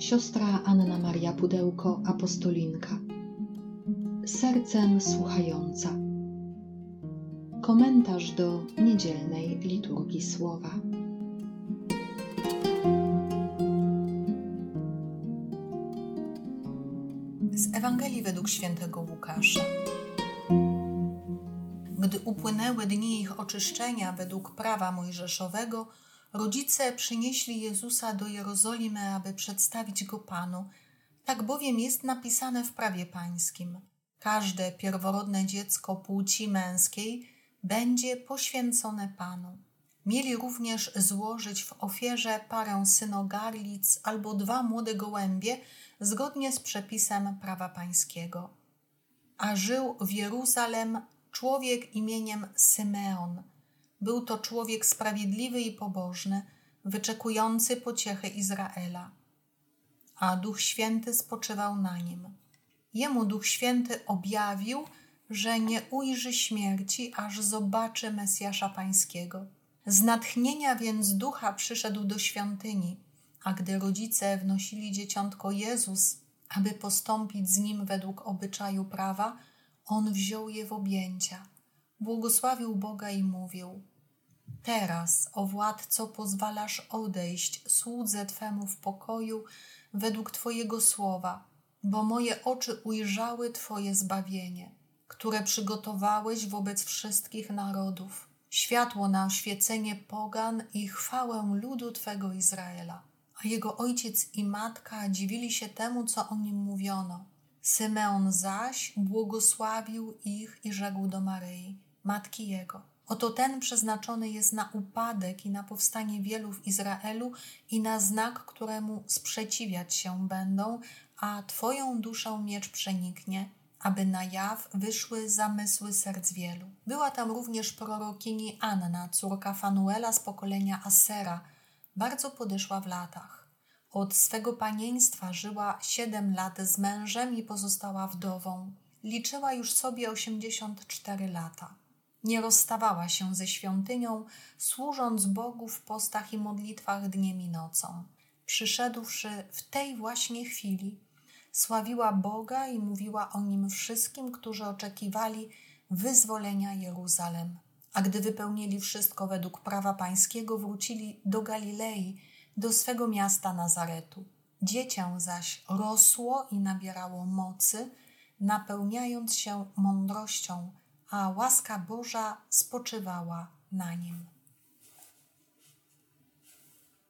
Siostra Anna Maria Pudełko, apostolinka. Sercem słuchająca. Komentarz do niedzielnej liturgii słowa. Z Ewangelii według świętego Łukasza. Gdy upłynęły dni ich oczyszczenia według prawa mojżeszowego, rodzice przynieśli Jezusa do Jerozolimy, aby przedstawić go Panu. Tak bowiem jest napisane w prawie pańskim. Każde pierworodne dziecko płci męskiej będzie poświęcone Panu. Mieli również złożyć w ofierze parę synogarlic albo dwa młode gołębie, zgodnie z przepisem prawa pańskiego. A żył w Jeruzalem człowiek imieniem Symeon. Był to człowiek sprawiedliwy i pobożny, wyczekujący pociechy Izraela. A Duch Święty spoczywał na nim. Jemu Duch Święty objawił, że nie ujrzy śmierci, aż zobaczy Mesjasza Pańskiego. Z natchnienia więc ducha przyszedł do świątyni, a gdy rodzice wnosili dzieciątko Jezus, aby postąpić z nim według obyczaju prawa, on wziął je w objęcia, błogosławił Boga i mówił: Teraz, o władco, pozwalasz odejść słudze Twemu w pokoju według Twojego słowa, bo moje oczy ujrzały Twoje zbawienie, które przygotowałeś wobec wszystkich narodów, światło na oświecenie pogan i chwałę ludu Twego Izraela. A jego ojciec i matka dziwili się temu, co o nim mówiono. Symeon zaś błogosławił ich i rzekł do Maryi, matki jego. Oto ten przeznaczony jest na upadek i na powstanie wielu w Izraelu i na znak, któremu sprzeciwiać się będą, a Twoją duszę miecz przeniknie, aby na jaw wyszły zamysły serc wielu. Była tam również prorokini Anna, córka Fanuela z pokolenia Asera, bardzo podeszła w latach. Od swego panieństwa żyła siedem lat z mężem i pozostała wdową. Liczyła już sobie osiemdziesiąt cztery lata. Nie rozstawała się ze świątynią, służąc Bogu w postach i modlitwach dniem i nocą. Przyszedłszy w tej właśnie chwili, sławiła Boga i mówiła o nim wszystkim, którzy oczekiwali wyzwolenia Jeruzalem. A gdy wypełnili wszystko według prawa pańskiego, wrócili do Galilei, do swego miasta Nazaretu. Dziecię zaś rosło i nabierało mocy, napełniając się mądrością, a łaska Boża spoczywała na nim.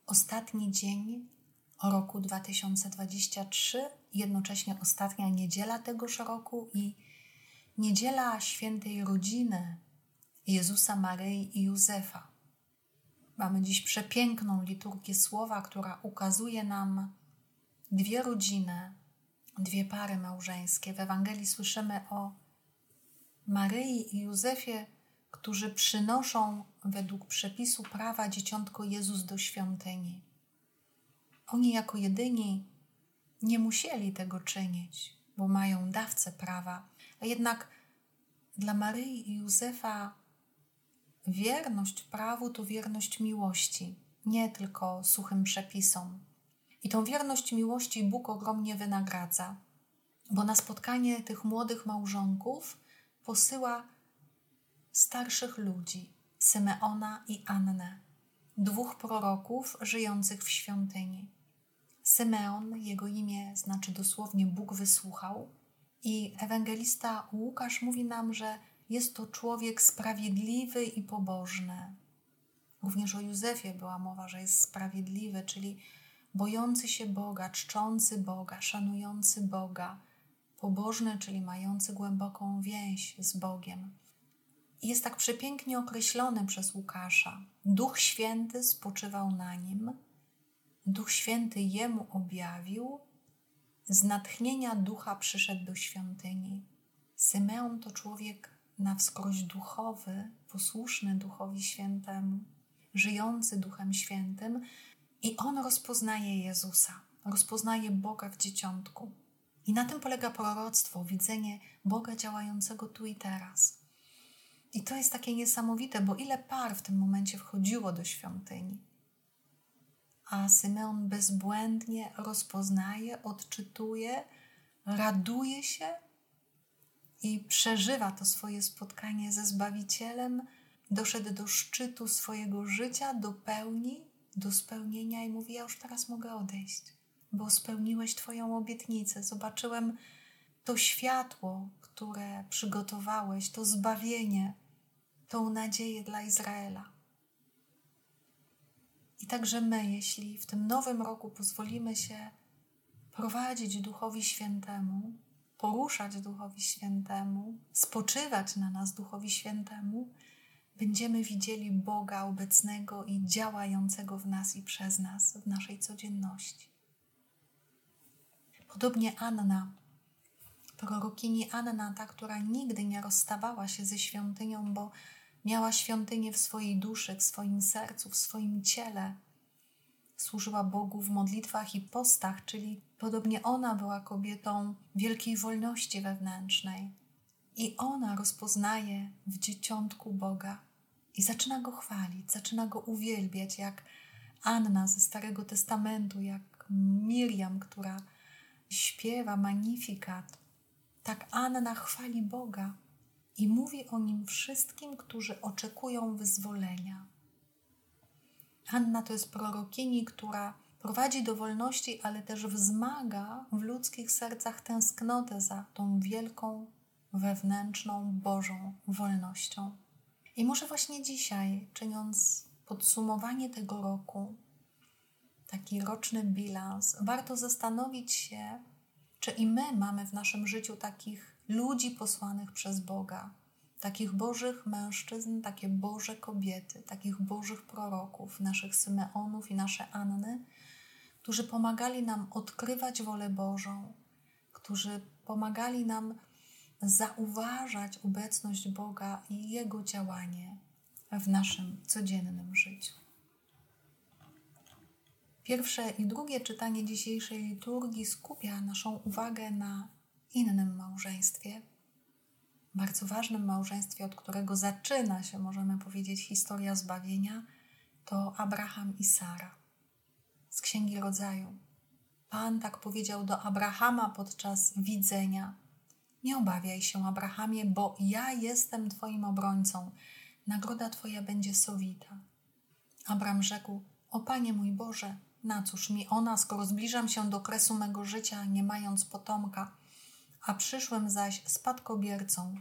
Ostatni dzień roku 2023, jednocześnie ostatnia niedziela tegoż roku i niedziela świętej rodziny Jezusa, Maryi i Józefa. Mamy dziś przepiękną liturgię słowa, która ukazuje nam dwie rodziny, dwie pary małżeńskie. W Ewangelii słyszymy o Maryi i Józefie, którzy przynoszą według przepisu prawa dzieciątko Jezus do świątyni. Oni jako jedyni nie musieli tego czynić, bo mają dawcę prawa, a jednak dla Maryi i Józefa wierność prawu to wierność miłości, nie tylko suchym przepisom. I tą wierność miłości Bóg ogromnie wynagradza, bo na spotkanie tych młodych małżonków posyła starszych ludzi, Symeona i Annę, dwóch proroków żyjących w świątyni. Symeon, jego imię znaczy dosłownie Bóg wysłuchał, i ewangelista Łukasz mówi nam, że jest to człowiek sprawiedliwy i pobożny. Również o Józefie była mowa, że jest sprawiedliwy, czyli bojący się Boga, czczący Boga, szanujący Boga, pobożny, czyli mający głęboką więź z Bogiem. Jest tak przepięknie określony przez Łukasza. Duch Święty spoczywał na nim, Duch Święty jemu objawił, z natchnienia ducha przyszedł do świątyni. Symeon to człowiek na wskroś duchowy, posłuszny Duchowi Świętemu, żyjący Duchem Świętym, i on rozpoznaje Jezusa, rozpoznaje Boga w dzieciątku. I na tym polega proroctwo, widzenie Boga działającego tu i teraz. I to jest takie niesamowite, bo ile par w tym momencie wchodziło do świątyni. a Symeon bezbłędnie rozpoznaje, odczytuje, raduje się i przeżywa to swoje spotkanie ze Zbawicielem, doszedł do szczytu swojego życia, do pełni, do spełnienia i mówi: Ja już teraz mogę odejść, bo spełniłeś Twoją obietnicę. Zobaczyłem to światło, które przygotowałeś, to zbawienie, tą nadzieję dla Izraela. I także my, jeśli w tym nowym roku pozwolimy się prowadzić Duchowi Świętemu, poruszać Duchowi Świętemu, spoczywać na nas Duchowi Świętemu, będziemy widzieli Boga obecnego i działającego w nas i przez nas w naszej codzienności. Podobnie Anna, prorokini Anna, ta, która nigdy nie rozstawała się ze świątynią, bo miała świątynię w swojej duszy, w swoim sercu, w swoim ciele. Służyła Bogu w modlitwach i postach, czyli podobnie ona była kobietą wielkiej wolności wewnętrznej. I ona rozpoznaje w dzieciątku Boga i zaczyna go chwalić, zaczyna go uwielbiać, jak Anna ze Starego Testamentu, jak Miriam, która śpiewa magnifikat. Tak Anna chwali Boga i mówi o nim wszystkim, którzy oczekują wyzwolenia. Anna to jest prorokini, która prowadzi do wolności, ale też wzmaga w ludzkich sercach tęsknotę za tą wielką, wewnętrzną, Bożą wolnością. I może właśnie dzisiaj, czyniąc podsumowanie tego roku, taki roczny bilans, warto zastanowić się, czy i my mamy w naszym życiu takich ludzi posłanych przez Boga, takich Bożych mężczyzn, takie Boże kobiety, takich Bożych proroków, naszych Symeonów i nasze Anny, którzy pomagali nam odkrywać wolę Bożą, którzy pomagali nam zauważać obecność Boga i Jego działanie w naszym codziennym życiu. Pierwsze i drugie czytanie dzisiejszej liturgii skupia naszą uwagę na innym małżeństwie, bardzo ważnym małżeństwie, od którego zaczyna się, możemy powiedzieć, historia zbawienia, to Abraham i Sara z Księgi Rodzaju. Pan tak powiedział do Abrahama podczas widzenia nie obawiaj się, Abrahamie, bo ja jestem Twoim obrońcą. Nagroda Twoja będzie sowita. Abram rzekł: O Panie mój Boże, na cóż mi ona, skoro zbliżam się do kresu mego życia, nie mając potomka, a przyszłem zaś spadkobiercą.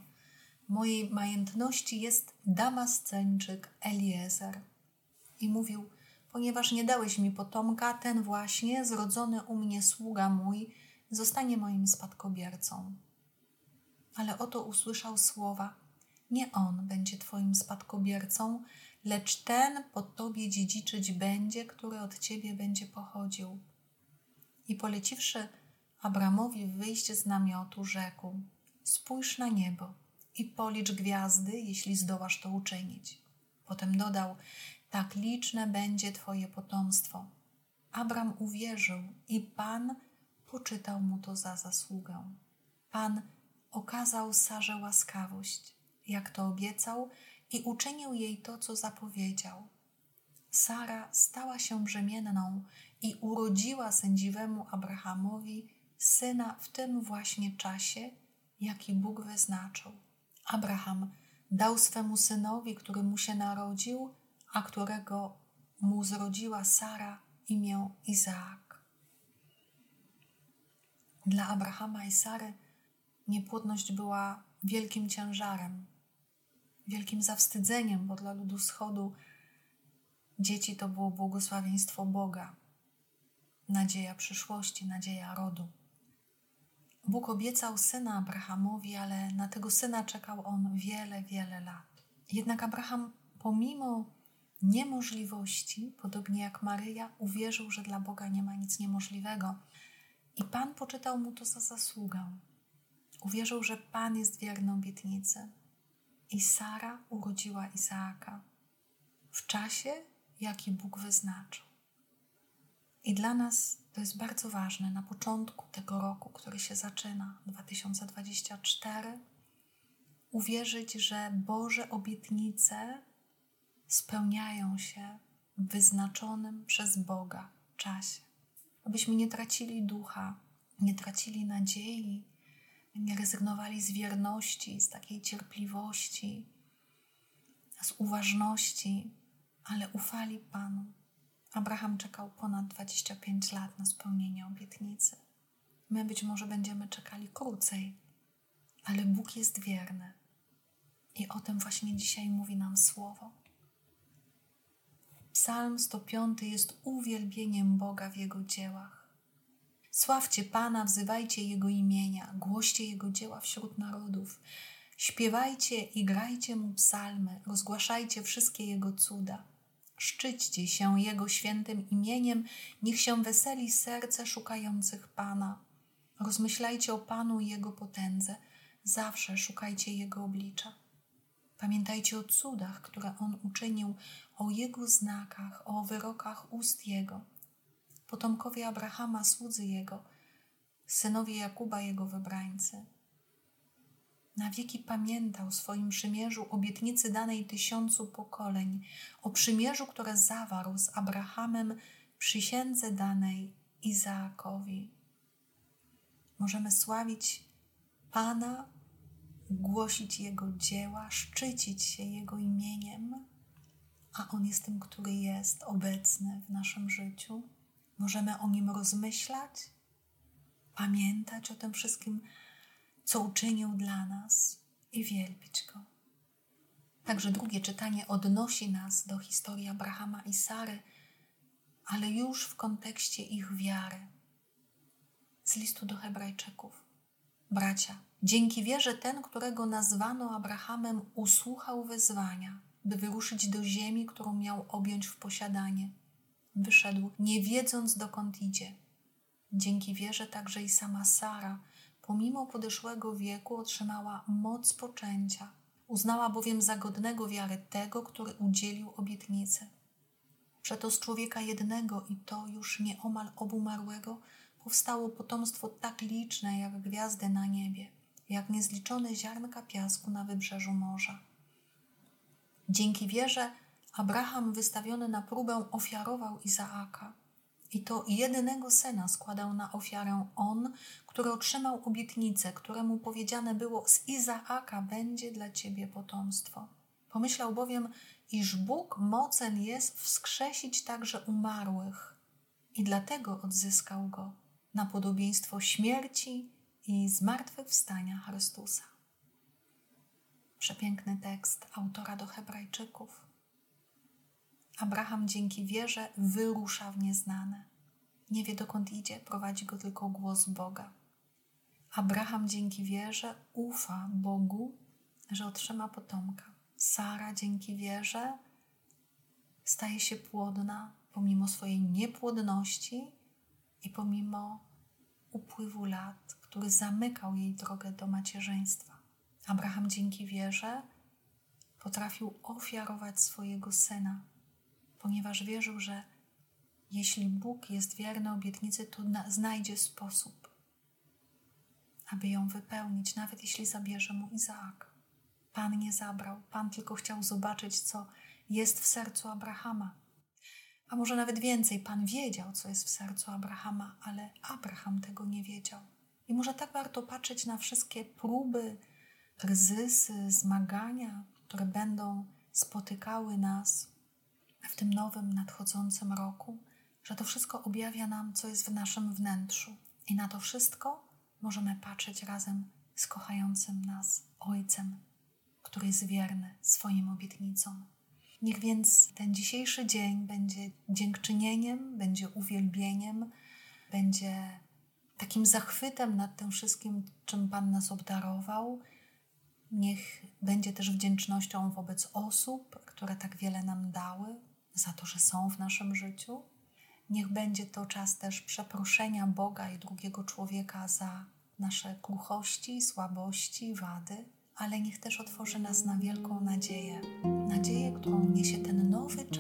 Mojej majętności jest Damasceńczyk Eliezer. I mówił: Ponieważ nie dałeś mi potomka, ten właśnie, zrodzony u mnie sługa mój, zostanie moim spadkobiercą ale oto usłyszał słowa: Nie on będzie Twoim spadkobiercą, lecz ten po Tobie dziedziczyć będzie, który od Ciebie będzie pochodził. I poleciwszy Abramowi wyjść z namiotu, rzekł: Spójrz na niebo i policz gwiazdy, jeśli zdołasz to uczynić. Potem dodał: Tak liczne będzie Twoje potomstwo. Abram uwierzył i Pan poczytał mu to za zasługę. Pan okazał Sarze łaskawość, jak to obiecał, i uczynił jej to, co zapowiedział. Sara stała się brzemienną i urodziła sędziwemu Abrahamowi syna w tym właśnie czasie, jaki Bóg wyznaczył. Abraham dał swemu synowi, który mu się narodził, a którego mu zrodziła Sara, imię Izaak. Dla Abrahama i Sary niepłodność była wielkim ciężarem, wielkim zawstydzeniem, bo dla ludu wschodu dzieci to było błogosławieństwo Boga, nadzieja przyszłości, nadzieja rodu. Bóg obiecał syna Abrahamowi, ale na tego syna czekał on wiele, wiele lat. Jednak Abraham, pomimo niemożliwości, podobnie jak Maryja, uwierzył, że dla Boga nie ma nic niemożliwego. I Pan poczytał mu to za zasługę. Uwierzył, że Pan jest wierny obietnicy. I Sara urodziła Izaaka w czasie, jaki Bóg wyznaczył. I dla nas to jest bardzo ważne na początku tego roku, który się zaczyna, 2024, uwierzyć, że Boże obietnice spełniają się w wyznaczonym przez Boga czasie. Abyśmy nie tracili ducha, nie tracili nadziei, nie rezygnowali z wierności, z takiej cierpliwości, z uważności, ale ufali Panu. Abraham czekał ponad 25 lat na spełnienie obietnicy. My być może będziemy czekali krócej, ale Bóg jest wierny. I o tym właśnie dzisiaj mówi nam słowo. Psalm 105 jest uwielbieniem Boga w Jego dziełach. Sławcie Pana, wzywajcie Jego imienia, głoście Jego dzieła wśród narodów. Śpiewajcie i grajcie Mu psalmy, rozgłaszajcie wszystkie Jego cuda. Szczyćcie się Jego świętym imieniem, niech się weseli serce szukających Pana. Rozmyślajcie o Panu i Jego potędze, zawsze szukajcie Jego oblicza. Pamiętajcie o cudach, które On uczynił, o Jego znakach, o wyrokach ust Jego. Potomkowie Abrahama, słudzy Jego, synowie Jakuba, Jego wybrańcy. Na wieki pamiętał swoim przymierzu obietnicy danej tysiącu pokoleń, o przymierzu, które zawarł z Abrahamem, przysiędze danej Izaakowi. Możemy sławić Pana głosić Jego dzieła, szczycić się Jego imieniem, a On jest tym, który jest obecny w naszym życiu. Możemy o Nim rozmyślać, pamiętać o tym wszystkim, co uczynił dla nas i wielbić Go. Także drugie czytanie odnosi nas do historii Abrahama i Sary, ale już w kontekście ich wiary. Z listu do Hebrajczyków. Bracia, Dzięki wierze ten, którego nazwano Abrahamem, usłuchał wezwania, by wyruszyć do ziemi, którą miał objąć w posiadanie. Wyszedł, nie wiedząc dokąd idzie. Dzięki wierze także i sama Sara, pomimo podeszłego wieku, otrzymała moc poczęcia. Uznała bowiem za godnego wiary tego, który udzielił obietnicy. Przeto z człowieka jednego i to już nieomal obumarłego powstało potomstwo tak liczne jak gwiazdy na niebie jak niezliczone ziarnka piasku na wybrzeżu morza. Dzięki wierze Abraham wystawiony na próbę ofiarował Izaaka. I to jedynego syna składał na ofiarę on, który otrzymał obietnicę, któremu powiedziane było: Z Izaaka będzie dla ciebie potomstwo. Pomyślał bowiem, iż Bóg mocen jest wskrzesić także umarłych, i dlatego odzyskał go na podobieństwo śmierci i zmartwychwstania Chrystusa. Przepiękny tekst autora do Hebrajczyków. Abraham dzięki wierze wyrusza w nieznane. Nie wie dokąd idzie, prowadzi go tylko głos Boga. Abraham dzięki wierze ufa Bogu, że otrzyma potomka. Sara dzięki wierze staje się płodna pomimo swojej niepłodności i pomimo upływu lat, który zamykał jej drogę do macierzyństwa. Abraham dzięki wierze potrafił ofiarować swojego syna, ponieważ wierzył, że jeśli Bóg jest wierny obietnicy, to znajdzie sposób, aby ją wypełnić, nawet jeśli zabierze mu Izaak. Pan nie zabrał, Pan tylko chciał zobaczyć, co jest w sercu Abrahama. A może nawet więcej, Pan wiedział, co jest w sercu Abrahama, ale Abraham tego nie wiedział. I może tak warto patrzeć na wszystkie próby, kryzysy, zmagania, które będą spotykały nas w tym nowym, nadchodzącym roku, że to wszystko objawia nam, co jest w naszym wnętrzu. I na to wszystko możemy patrzeć razem z kochającym nas Ojcem, który jest wierny swoim obietnicom. Niech więc ten dzisiejszy dzień będzie dziękczynieniem, będzie uwielbieniem, będzie takim zachwytem nad tym wszystkim, czym Pan nas obdarował. Niech będzie też wdzięcznością wobec osób, które tak wiele nam dały, za to, że są w naszym życiu. Niech będzie to czas też przeproszenia Boga i drugiego człowieka za nasze kruchości, słabości, wady, ale niech też otworzy nas na wielką nadzieję. Nadzieję, którą niesie ten nowy czas,